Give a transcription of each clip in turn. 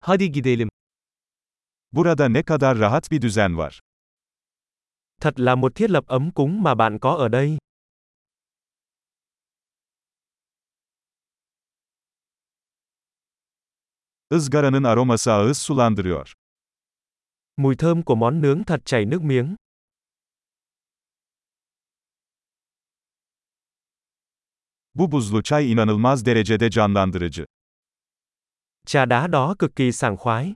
Hadi gidelim. Burada ne kadar rahat bir düzen var. Thật là một thiết lập ấm cúng mà bạn có ở đây. Izgaranın aroması ağız sulandırıyor. Mùi thơm của món nướng thật chảy nước miếng. Bu buzlu çay inanılmaz derecede canlandırıcı. Trà đá đó cực kỳ sảng khoái.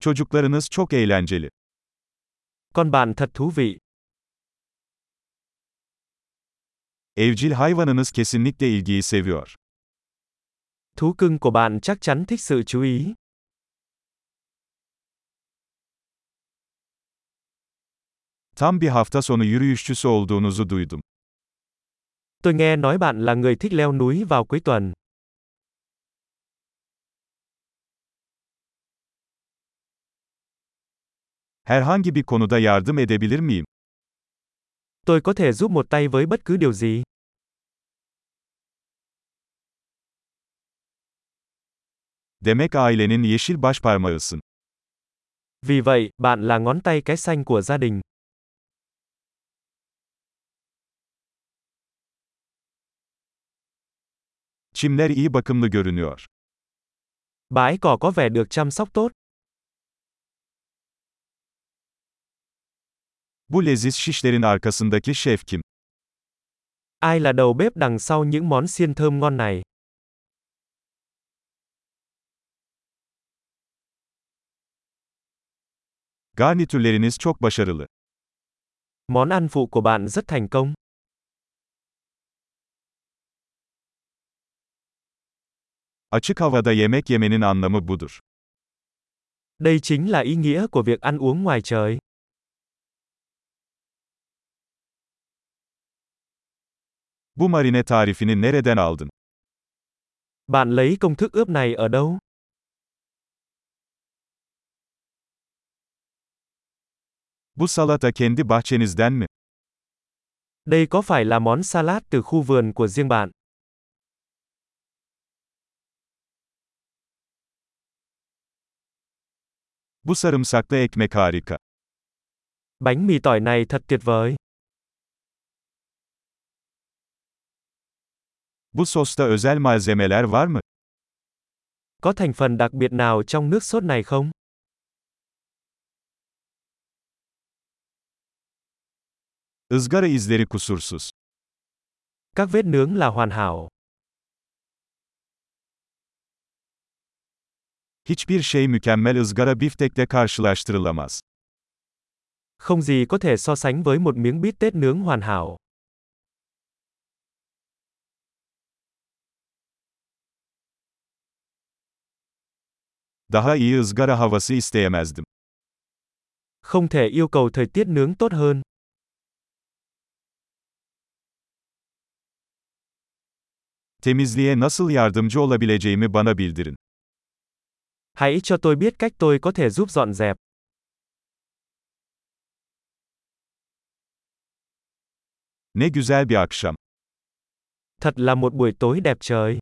Çocuklarınız çok eğlenceli. Con bạn thật thú vị. Evcil hayvanınız kesinlikle ilgiyi seviyor. Thú cưng của bạn chắc chắn thích sự chú ý. Tam bir hafta sonu yürüyüşçüsü olduğunuzu duydum. Tôi nghe nói bạn là người thích leo núi vào cuối tuần. Herhangi bir konuda yardım edebilir miyim? Tôi có thể giúp một tay với bất cứ điều gì. Demek ailenin yeşil başparmağısın. Vì vậy, bạn là ngón tay cái xanh của gia đình. Çimler iyi bakımlı görünüyor. Bãi cỏ có vẻ được chăm sóc tốt. Bu leziz şişlerin arkasındaki şef kim? Ai là đầu bếp đằng sau những món xiên thơm ngon này? Garnitürleriniz çok başarılı. Món ăn phụ của bạn rất thành công. Açık havada yemek yemenin anlamı budur. Đây chính là ý nghĩa của việc ăn uống ngoài trời. Bu marine tarifini nereden aldın? Bạn lấy công thức ướp này ở đâu? Bu salata kendi bahçenizden mi? Đây có phải là món salad từ khu vườn của riêng bạn? Bu sarımsaklı ekmek harika. Bánh mì tỏi này thật tuyệt vời. Bu sosta özel malzemeler var mı? Có thành phần đặc biệt nào trong nước sốt này không? Izgara izleri kusursuz. Các vết nướng là hoàn hảo. Hiçbir şey mükemmel ızgara biftekle karşılaştırılamaz. Không gì có thể so sánh với một miếng bít tết nướng hoàn hảo. Daha iyi ızgara havası isteyemezdim. Không thể yêu cầu thời tiết nướng tốt hơn. Temizliğe nasıl yardımcı olabileceğimi bana bildirin. Hãy cho tôi biết cách tôi có thể giúp dọn dẹp. Ne güzel bir akşam. Thật là một buổi tối đẹp trời.